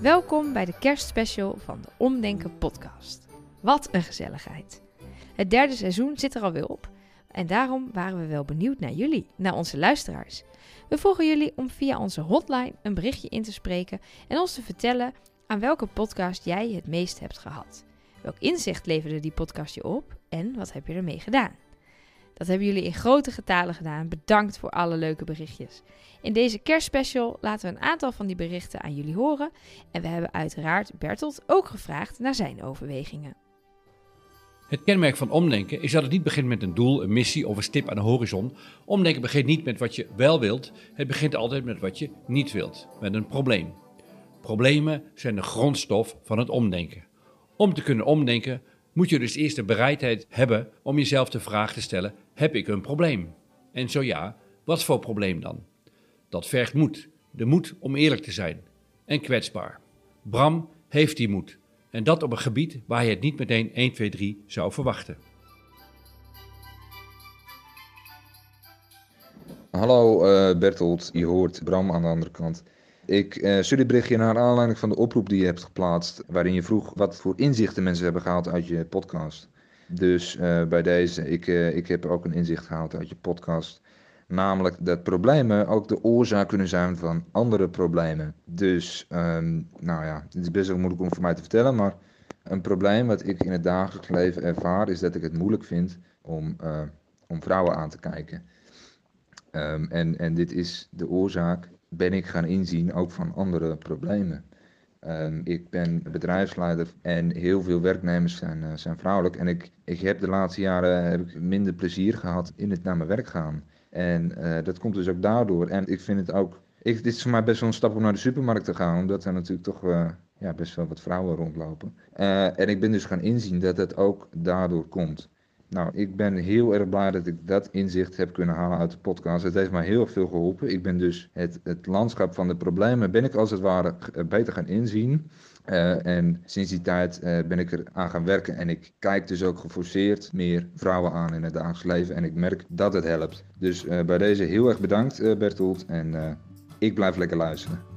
Welkom bij de kerstspecial van de Omdenken podcast. Wat een gezelligheid. Het derde seizoen zit er alweer op en daarom waren we wel benieuwd naar jullie, naar onze luisteraars. We vroegen jullie om via onze hotline een berichtje in te spreken en ons te vertellen aan welke podcast jij het meest hebt gehad. Welk inzicht leverde die podcast je op en wat heb je ermee gedaan? Dat hebben jullie in grote getalen gedaan. Bedankt voor alle leuke berichtjes. In deze kerstspecial laten we een aantal van die berichten aan jullie horen. En we hebben uiteraard Bertolt ook gevraagd naar zijn overwegingen. Het kenmerk van omdenken is dat het niet begint met een doel, een missie of een stip aan de horizon. Omdenken begint niet met wat je wel wilt, het begint altijd met wat je niet wilt, met een probleem. Problemen zijn de grondstof van het omdenken. Om te kunnen omdenken moet je dus eerst de bereidheid hebben om jezelf de vraag te stellen: heb ik een probleem? En zo ja, wat voor probleem dan? Dat vergt moed, de moed om eerlijk te zijn en kwetsbaar. Bram heeft die moed en dat op een gebied waar je het niet meteen 1, 2, 3 zou verwachten. Hallo uh, Bertolt, je hoort Bram aan de andere kant. Ik uh, stuur dit berichtje naar aanleiding van de oproep die je hebt geplaatst, waarin je vroeg wat voor inzichten mensen hebben gehaald uit je podcast. Dus uh, bij deze, ik, uh, ik heb ook een inzicht gehaald uit je podcast. Namelijk dat problemen ook de oorzaak kunnen zijn van andere problemen. Dus, um, nou ja, het is best wel moeilijk om voor mij te vertellen, maar een probleem wat ik in het dagelijks leven ervaar, is dat ik het moeilijk vind om, om vrouwen aan te kijken. Um, en, en dit is de oorzaak ben ik gaan inzien ook van andere problemen. Um, ik ben bedrijfsleider en heel veel werknemers zijn, uh, zijn vrouwelijk. En ik, ik heb de laatste jaren heb ik minder plezier gehad in het naar mijn werk gaan. En uh, dat komt dus ook daardoor. En ik vind het ook. Ik, dit is voor mij best wel een stap om naar de supermarkt te gaan, omdat er natuurlijk toch ja, best wel wat vrouwen rondlopen. en ik ben dus gaan inzien dat het ook daardoor komt. Nou, ik ben heel erg blij dat ik dat inzicht heb kunnen halen uit de podcast. Het heeft mij heel veel geholpen. Ik ben dus het, het landschap van de problemen, ben ik als het ware beter gaan inzien. Uh, en sinds die tijd uh, ben ik er aan gaan werken en ik kijk dus ook geforceerd meer vrouwen aan in het dagelijks leven en ik merk dat het helpt. Dus bij deze heel erg bedankt Bertolt en ik blijf lekker luisteren.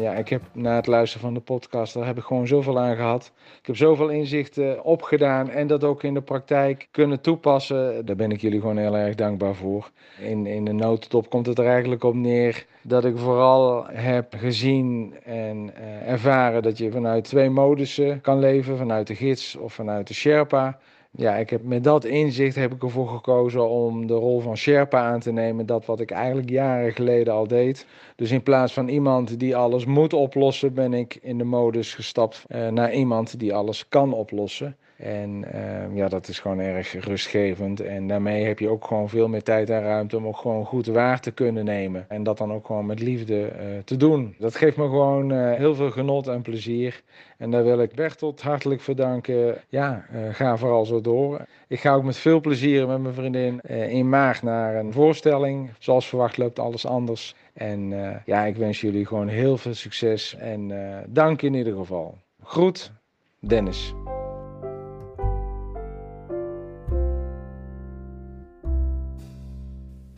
Ja, ik heb na het luisteren van de podcast, daar heb ik gewoon zoveel aan gehad. Ik heb zoveel inzichten opgedaan en dat ook in de praktijk kunnen toepassen. Daar ben ik jullie gewoon heel erg dankbaar voor. In, in de notendop komt het er eigenlijk op neer dat ik vooral heb gezien en uh, ervaren dat je vanuit twee modussen kan leven. Vanuit de gids of vanuit de Sherpa ja, ik heb, met dat inzicht heb ik ervoor gekozen om de rol van Sherpa aan te nemen. Dat wat ik eigenlijk jaren geleden al deed. Dus in plaats van iemand die alles moet oplossen, ben ik in de modus gestapt uh, naar iemand die alles kan oplossen. En uh, ja, dat is gewoon erg rustgevend. En daarmee heb je ook gewoon veel meer tijd en ruimte om ook gewoon goed waar te kunnen nemen. En dat dan ook gewoon met liefde uh, te doen. Dat geeft me gewoon uh, heel veel genot en plezier. En daar wil ik Bertolt hartelijk voor danken. Ja, ga vooral zo door. Ik ga ook met veel plezier met mijn vriendin in maart naar een voorstelling. Zoals verwacht loopt alles anders. En ja, ik wens jullie gewoon heel veel succes. En dank in ieder geval. Groet, Dennis.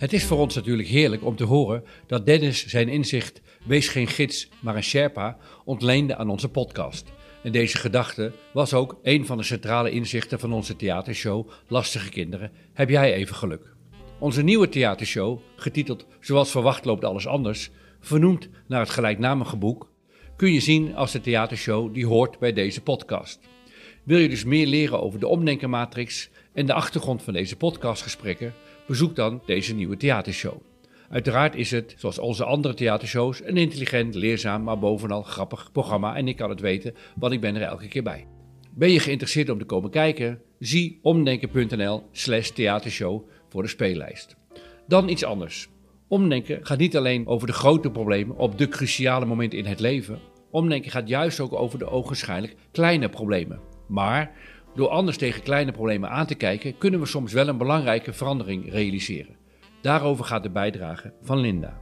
Het is voor ons natuurlijk heerlijk om te horen dat Dennis zijn inzicht Wees geen gids, maar een Sherpa ontleende aan onze podcast. En deze gedachte was ook een van de centrale inzichten van onze theatershow Lastige Kinderen. Heb jij even geluk? Onze nieuwe theatershow, getiteld Zoals verwacht loopt alles anders, vernoemd naar het gelijknamige boek, kun je zien als de theatershow die hoort bij deze podcast. Wil je dus meer leren over de omdenkenmatrix en de achtergrond van deze podcastgesprekken? Bezoek dan deze nieuwe theatershow. Uiteraard is het, zoals onze andere theatershows, een intelligent, leerzaam, maar bovenal grappig programma en ik kan het weten, want ik ben er elke keer bij. Ben je geïnteresseerd om te komen kijken? Zie omdenken.nl slash theatershow voor de speellijst. Dan iets anders. Omdenken gaat niet alleen over de grote problemen op de cruciale momenten in het leven. Omdenken gaat juist ook over de ogenschijnlijk kleine problemen. Maar door anders tegen kleine problemen aan te kijken, kunnen we soms wel een belangrijke verandering realiseren. Daarover gaat de bijdrage van Linda.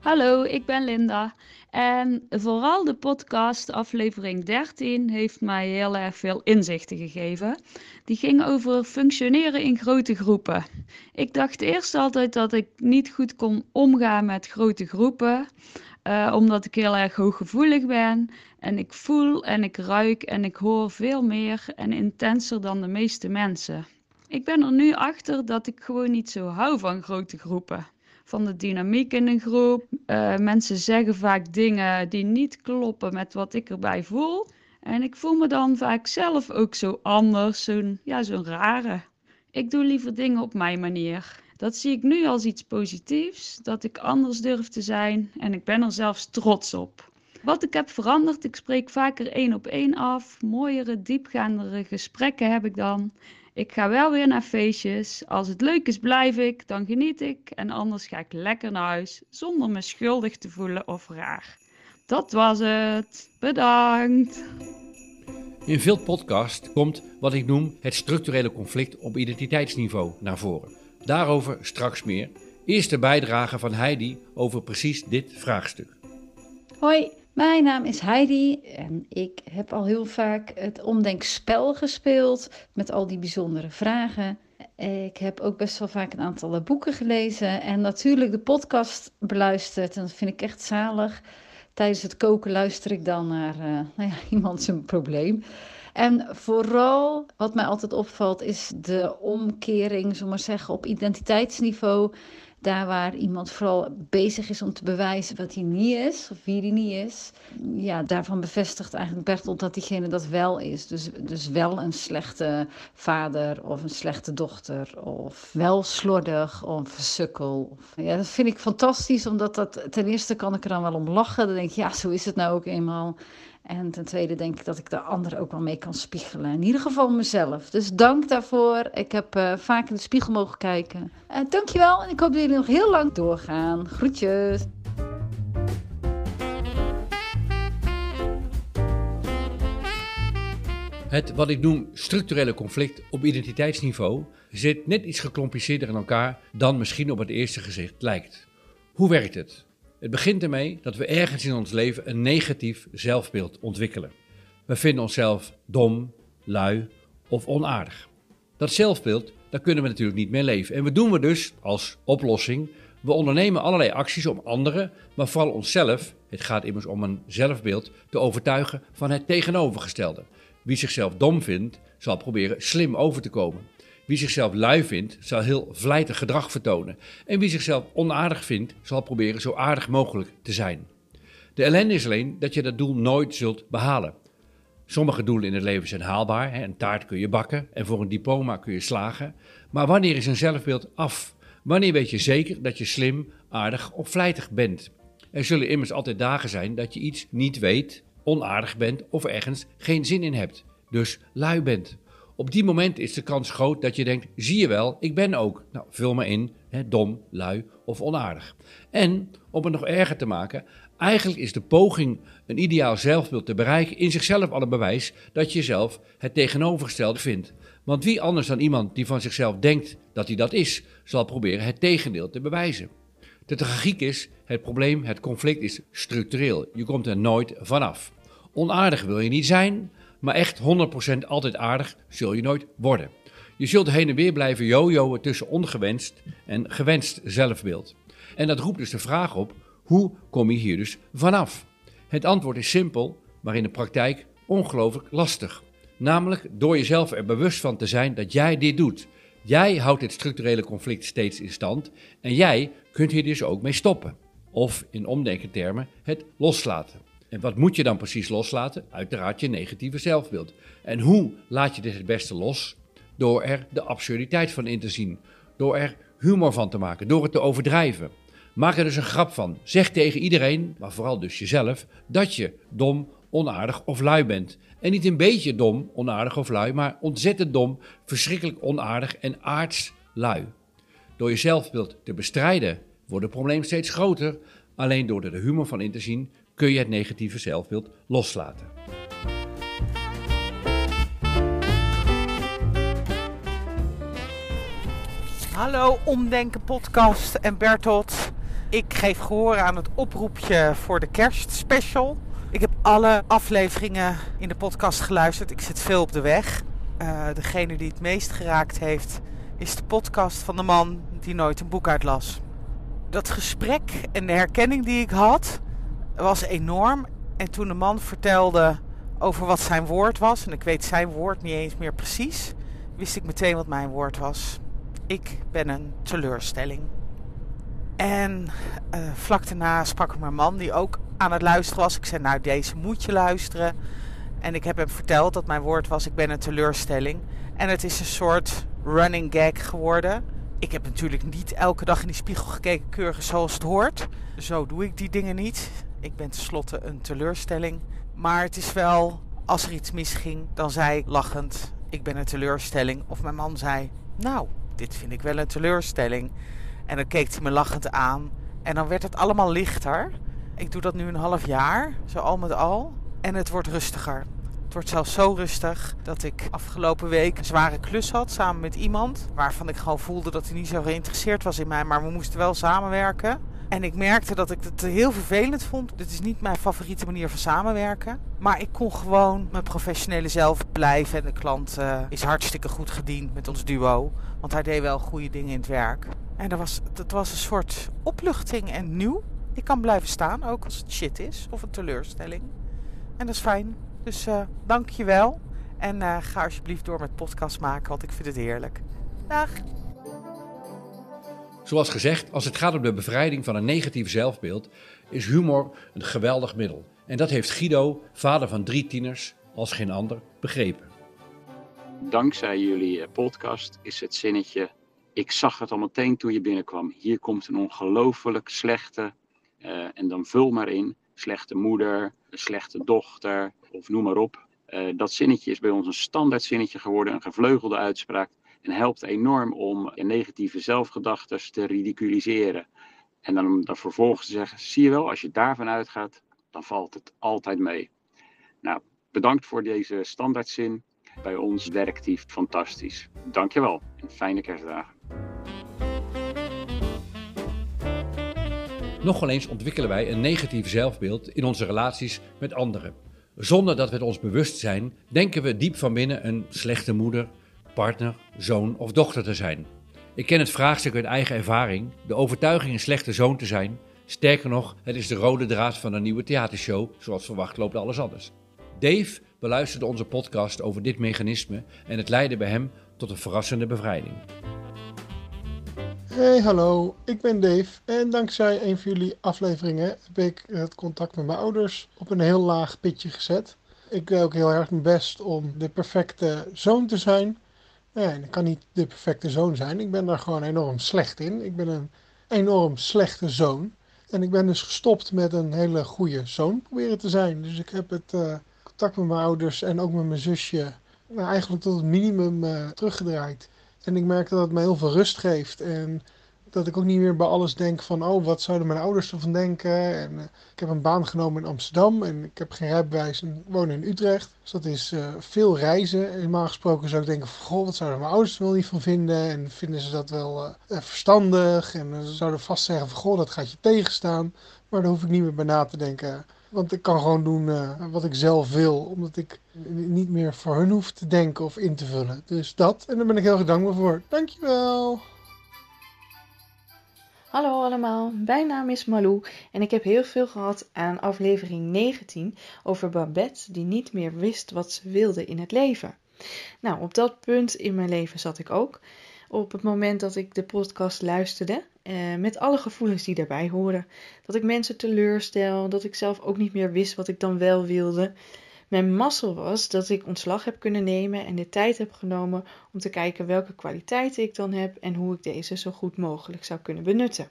Hallo, ik ben Linda En vooral de podcast, aflevering 13, heeft mij heel erg veel inzichten gegeven. Die ging over functioneren in grote groepen. Ik dacht eerst altijd dat ik niet goed kon omgaan met grote groepen, uh, omdat ik heel erg hooggevoelig ben. En ik voel en ik ruik en ik hoor veel meer en intenser dan de meeste mensen. Ik ben er nu achter dat ik gewoon niet zo hou van grote groepen van de dynamiek in een groep. Uh, mensen zeggen vaak dingen die niet kloppen met wat ik erbij voel. En ik voel me dan vaak zelf ook zo anders, zo'n ja, zo'n rare. Ik doe liever dingen op mijn manier. Dat zie ik nu als iets positiefs, dat ik anders durf te zijn en ik ben er zelfs trots op. Wat ik heb veranderd, ik spreek vaker één op één af, mooiere, diepgaandere gesprekken heb ik dan. Ik ga wel weer naar feestjes. Als het leuk is, blijf ik, dan geniet ik. En anders ga ik lekker naar huis zonder me schuldig te voelen of raar. Dat was het. Bedankt. In veel podcasts komt wat ik noem het structurele conflict op identiteitsniveau naar voren. Daarover straks meer. Eerst de bijdrage van Heidi over precies dit vraagstuk. Hoi, mijn naam is Heidi en ik heb al heel vaak het omdenkspel gespeeld met al die bijzondere vragen. Ik heb ook best wel vaak een aantal boeken gelezen en natuurlijk de podcast beluisterd. En dat vind ik echt zalig. Tijdens het koken luister ik dan naar uh, nou ja, iemand zijn probleem. En vooral wat mij altijd opvalt is de omkering, zomaar zeggen, op identiteitsniveau daar waar iemand vooral bezig is om te bewijzen wat hij niet is, of wie hij niet is. Ja, daarvan bevestigt eigenlijk Bertolt dat diegene dat wel is. Dus, dus wel een slechte vader of een slechte dochter. Of wel slordig of een sukkel. Ja, dat vind ik fantastisch, omdat dat ten eerste kan ik er dan wel om lachen. Dan denk ik, ja, zo is het nou ook eenmaal. En ten tweede denk ik dat ik de anderen ook wel mee kan spiegelen. In ieder geval mezelf. Dus dank daarvoor. Ik heb uh, vaak in de spiegel mogen kijken. Uh, dankjewel en ik hoop dat jullie nog heel lang doorgaan. Groetjes. Het wat ik noem structurele conflict op identiteitsniveau zit net iets gecompliceerder in elkaar dan misschien op het eerste gezicht lijkt. Hoe werkt het? Het begint ermee dat we ergens in ons leven een negatief zelfbeeld ontwikkelen. We vinden onszelf dom, lui of onaardig. Dat zelfbeeld, daar kunnen we natuurlijk niet mee leven. En wat doen we dus als oplossing? We ondernemen allerlei acties om anderen, maar vooral onszelf, het gaat immers om een zelfbeeld, te overtuigen van het tegenovergestelde. Wie zichzelf dom vindt, zal proberen slim over te komen. Wie zichzelf lui vindt, zal heel vlijtig gedrag vertonen. En wie zichzelf onaardig vindt, zal proberen zo aardig mogelijk te zijn. De ellende is alleen dat je dat doel nooit zult behalen. Sommige doelen in het leven zijn haalbaar. Een taart kun je bakken en voor een diploma kun je slagen. Maar wanneer is een zelfbeeld af? Wanneer weet je zeker dat je slim, aardig of vlijtig bent? Er zullen immers altijd dagen zijn dat je iets niet weet, onaardig bent of ergens geen zin in hebt. Dus lui bent. Op die moment is de kans groot dat je denkt: zie je wel, ik ben ook. Nou, vul me in, hè, dom, lui of onaardig. En om het nog erger te maken, eigenlijk is de poging een ideaal zelfbeeld te bereiken in zichzelf al een bewijs dat je zelf het tegenovergestelde vindt. Want wie anders dan iemand die van zichzelf denkt dat hij dat is, zal proberen het tegendeel te bewijzen. De tragiek is, het probleem, het conflict is structureel. Je komt er nooit vanaf. Onaardig wil je niet zijn, maar echt 100% altijd aardig zul je nooit worden. Je zult heen en weer blijven jojoen tussen ongewenst en gewenst zelfbeeld. En dat roept dus de vraag op: hoe kom je hier dus vanaf? Het antwoord is simpel, maar in de praktijk ongelooflijk lastig. Namelijk door jezelf er bewust van te zijn dat jij dit doet. Jij houdt dit structurele conflict steeds in stand en jij kunt hier dus ook mee stoppen. Of in omdenkentermen het loslaten. En wat moet je dan precies loslaten? Uiteraard je negatieve zelfbeeld. En hoe laat je dit het beste los? Door er de absurditeit van in te zien. Door er humor van te maken. Door het te overdrijven. Maak er dus een grap van. Zeg tegen iedereen, maar vooral dus jezelf, dat je dom, onaardig of lui bent. En niet een beetje dom, onaardig of lui, maar ontzettend dom, verschrikkelijk onaardig en aards lui. Door je zelfbeeld te bestrijden wordt het probleem steeds groter. Alleen door er de humor van in te zien kun je het negatieve zelfbeeld loslaten. Hallo Omdenken podcast en Bertolt. Ik geef gehoor aan het oproepje voor de kerstspecial. Ik heb alle afleveringen in de podcast geluisterd. Ik zit veel op de weg. Uh, degene die het meest geraakt heeft, is de podcast van de man die nooit een boek uitlas. Dat gesprek en de herkenning die ik had, was enorm. En toen de man vertelde over wat zijn woord was, en ik weet zijn woord niet eens meer precies, wist ik meteen wat mijn woord was. Ik ben een teleurstelling. En uh, vlak daarna sprak ik mijn man, die ook aan het luisteren was. Ik zei, nou deze moet je luisteren. En ik heb hem verteld dat mijn woord was, ik ben een teleurstelling. En het is een soort running gag geworden. Ik heb natuurlijk niet elke dag in die spiegel gekeken, keurig zoals het hoort. Zo doe ik die dingen niet. Ik ben tenslotte een teleurstelling. Maar het is wel, als er iets misging, dan zei lachend, ik ben een teleurstelling. Of mijn man zei, nou, dit vind ik wel een teleurstelling. En dan keek hij me lachend aan. En dan werd het allemaal lichter. Ik doe dat nu een half jaar, zo al met al. En het wordt rustiger. Het wordt zelfs zo rustig dat ik afgelopen week een zware klus had samen met iemand. Waarvan ik gewoon voelde dat hij niet zo geïnteresseerd was in mij. Maar we moesten wel samenwerken. En ik merkte dat ik het heel vervelend vond. Dit is niet mijn favoriete manier van samenwerken. Maar ik kon gewoon mijn professionele zelf blijven. En de klant uh, is hartstikke goed gediend met ons duo. Want hij deed wel goede dingen in het werk. En dat was, dat was een soort opluchting en nieuw. Ik kan blijven staan, ook als het shit is of een teleurstelling. En dat is fijn. Dus uh, dank je wel. En uh, ga alsjeblieft door met podcast maken, want ik vind het heerlijk. Dag! Zoals gezegd, als het gaat om de bevrijding van een negatief zelfbeeld, is humor een geweldig middel. En dat heeft Guido, vader van drie tieners, als geen ander, begrepen. Dankzij jullie eh, podcast is het zinnetje ik zag het al meteen toen je binnenkwam. Hier komt een ongelooflijk slechte, uh, en dan vul maar in, slechte moeder, slechte dochter, of noem maar op. Uh, dat zinnetje is bij ons een standaard zinnetje geworden, een gevleugelde uitspraak. En helpt enorm om negatieve zelfgedachten te ridiculiseren. En dan, dan vervolgens te zeggen, zie je wel, als je daarvan uitgaat, dan valt het altijd mee. Nou, bedankt voor deze standaardzin. Bij ons werkt die fantastisch. Dankjewel en fijne kerstdagen. Nogal eens ontwikkelen wij een negatief zelfbeeld in onze relaties met anderen. Zonder dat we het ons bewust zijn, denken we diep van binnen een slechte moeder, partner, zoon of dochter te zijn. Ik ken het vraagstuk uit eigen ervaring, de overtuiging een slechte zoon te zijn. Sterker nog, het is de rode draad van een nieuwe theatershow, zoals verwacht loopt alles anders. Dave beluisterde onze podcast over dit mechanisme en het leidde bij hem tot een verrassende bevrijding. Hey, hallo, ik ben Dave en dankzij een van jullie afleveringen heb ik het contact met mijn ouders op een heel laag pitje gezet. Ik doe ook heel erg mijn best om de perfecte zoon te zijn. Nee, ik kan niet de perfecte zoon zijn. Ik ben daar gewoon enorm slecht in. Ik ben een enorm slechte zoon. En ik ben dus gestopt met een hele goede zoon proberen te zijn. Dus ik heb het uh, contact met mijn ouders en ook met mijn zusje nou, eigenlijk tot het minimum uh, teruggedraaid. En ik merk dat het me heel veel rust geeft. En dat ik ook niet meer bij alles denk van, oh, wat zouden mijn ouders ervan denken? En uh, ik heb een baan genomen in Amsterdam en ik heb geen rijbewijs en woon in Utrecht. Dus dat is uh, veel reizen. En normaal gesproken zou ik denken van, goh, wat zouden mijn ouders er wel niet van vinden? En vinden ze dat wel uh, verstandig? En ze zouden vast zeggen van, goh, dat gaat je tegenstaan. Maar daar hoef ik niet meer bij na te denken. Want ik kan gewoon doen wat ik zelf wil, omdat ik niet meer voor hun hoef te denken of in te vullen. Dus dat, en daar ben ik heel erg dankbaar voor. Dankjewel! Hallo allemaal, mijn naam is Malou en ik heb heel veel gehad aan aflevering 19 over Babette die niet meer wist wat ze wilde in het leven. Nou, op dat punt in mijn leven zat ik ook. Op het moment dat ik de podcast luisterde, eh, met alle gevoelens die daarbij horen. Dat ik mensen teleurstel, dat ik zelf ook niet meer wist wat ik dan wel wilde. Mijn mazzel was dat ik ontslag heb kunnen nemen en de tijd heb genomen om te kijken welke kwaliteiten ik dan heb en hoe ik deze zo goed mogelijk zou kunnen benutten.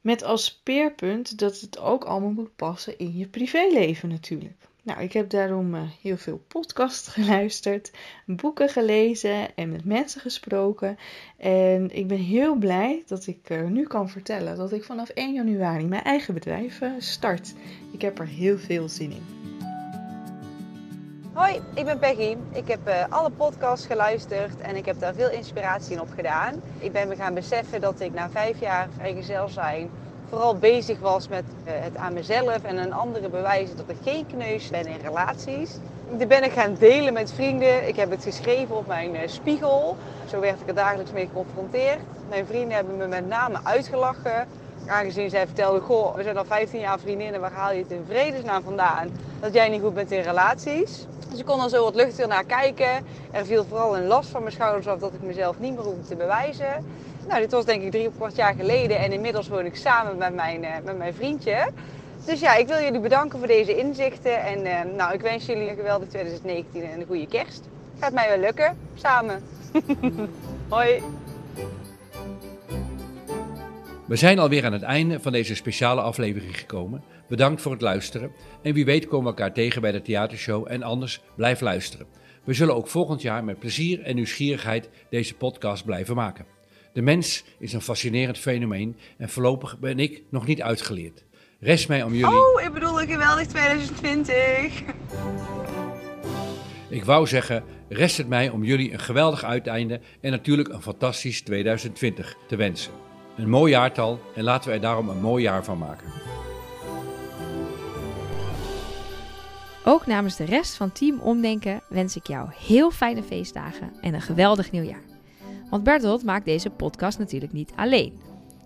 Met als speerpunt dat het ook allemaal moet passen in je privéleven natuurlijk. Nou, ik heb daarom uh, heel veel podcasts geluisterd, boeken gelezen en met mensen gesproken. En ik ben heel blij dat ik uh, nu kan vertellen dat ik vanaf 1 januari mijn eigen bedrijf uh, start. Ik heb er heel veel zin in. Hoi, ik ben Peggy. Ik heb uh, alle podcasts geluisterd en ik heb daar veel inspiratie in opgedaan. Ik ben me gaan beseffen dat ik na vijf jaar vrijgezel zijn vooral bezig was met eh, het aan mezelf en aan anderen bewijzen dat ik geen kneus ben in relaties. Die ben ik gaan delen met vrienden. Ik heb het geschreven op mijn eh, spiegel. Zo werd ik er dagelijks mee geconfronteerd. Mijn vrienden hebben me met name uitgelachen. Aangezien zij vertelde, goh, we zijn al 15 jaar vriendinnen, waar haal je het in vredesnaam vandaan? Dat jij niet goed bent in relaties. Dus ik kon er zo wat luchtiger naar kijken. Er viel vooral een last van mijn schouders af dat ik mezelf niet meer hoefde te bewijzen. Nou, dit was denk ik drie of kwart jaar geleden en inmiddels woon ik samen met mijn, uh, met mijn vriendje. Dus ja, ik wil jullie bedanken voor deze inzichten. En uh, nou, ik wens jullie een geweldig 2019 en een goede kerst. Gaat mij wel lukken, samen. Hoi. We zijn alweer aan het einde van deze speciale aflevering gekomen. Bedankt voor het luisteren. En wie weet komen we elkaar tegen bij de theatershow en anders blijf luisteren. We zullen ook volgend jaar met plezier en nieuwsgierigheid deze podcast blijven maken. De mens is een fascinerend fenomeen en voorlopig ben ik nog niet uitgeleerd. Rest mij om jullie. Oh, ik bedoel een geweldig 2020. Ik wou zeggen, rest het mij om jullie een geweldig uiteinde en natuurlijk een fantastisch 2020 te wensen. Een mooi jaartal en laten er daarom een mooi jaar van maken. Ook namens de rest van Team Omdenken wens ik jou heel fijne feestdagen en een geweldig nieuwjaar. Want Bertolt maakt deze podcast natuurlijk niet alleen.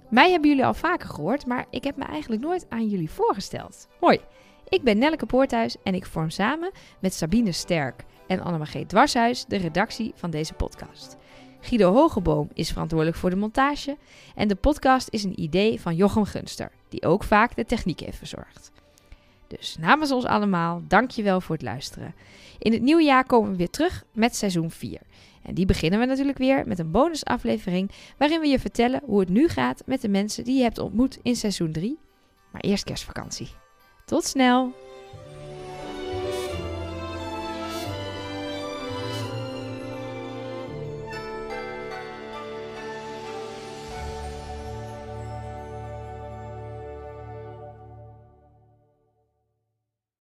Mij hebben jullie al vaker gehoord, maar ik heb me eigenlijk nooit aan jullie voorgesteld. Hoi, ik ben Nelleke Poorthuis en ik vorm samen met Sabine Sterk en Annemarie Dwarshuis de redactie van deze podcast. Guido Hogeboom is verantwoordelijk voor de montage en de podcast is een idee van Jochem Gunster, die ook vaak de techniek heeft verzorgd. Dus namens ons allemaal, dankjewel voor het luisteren. In het nieuwe jaar komen we weer terug met seizoen 4. En die beginnen we natuurlijk weer met een bonusaflevering waarin we je vertellen hoe het nu gaat met de mensen die je hebt ontmoet in seizoen 3. Maar eerst kerstvakantie. Tot snel!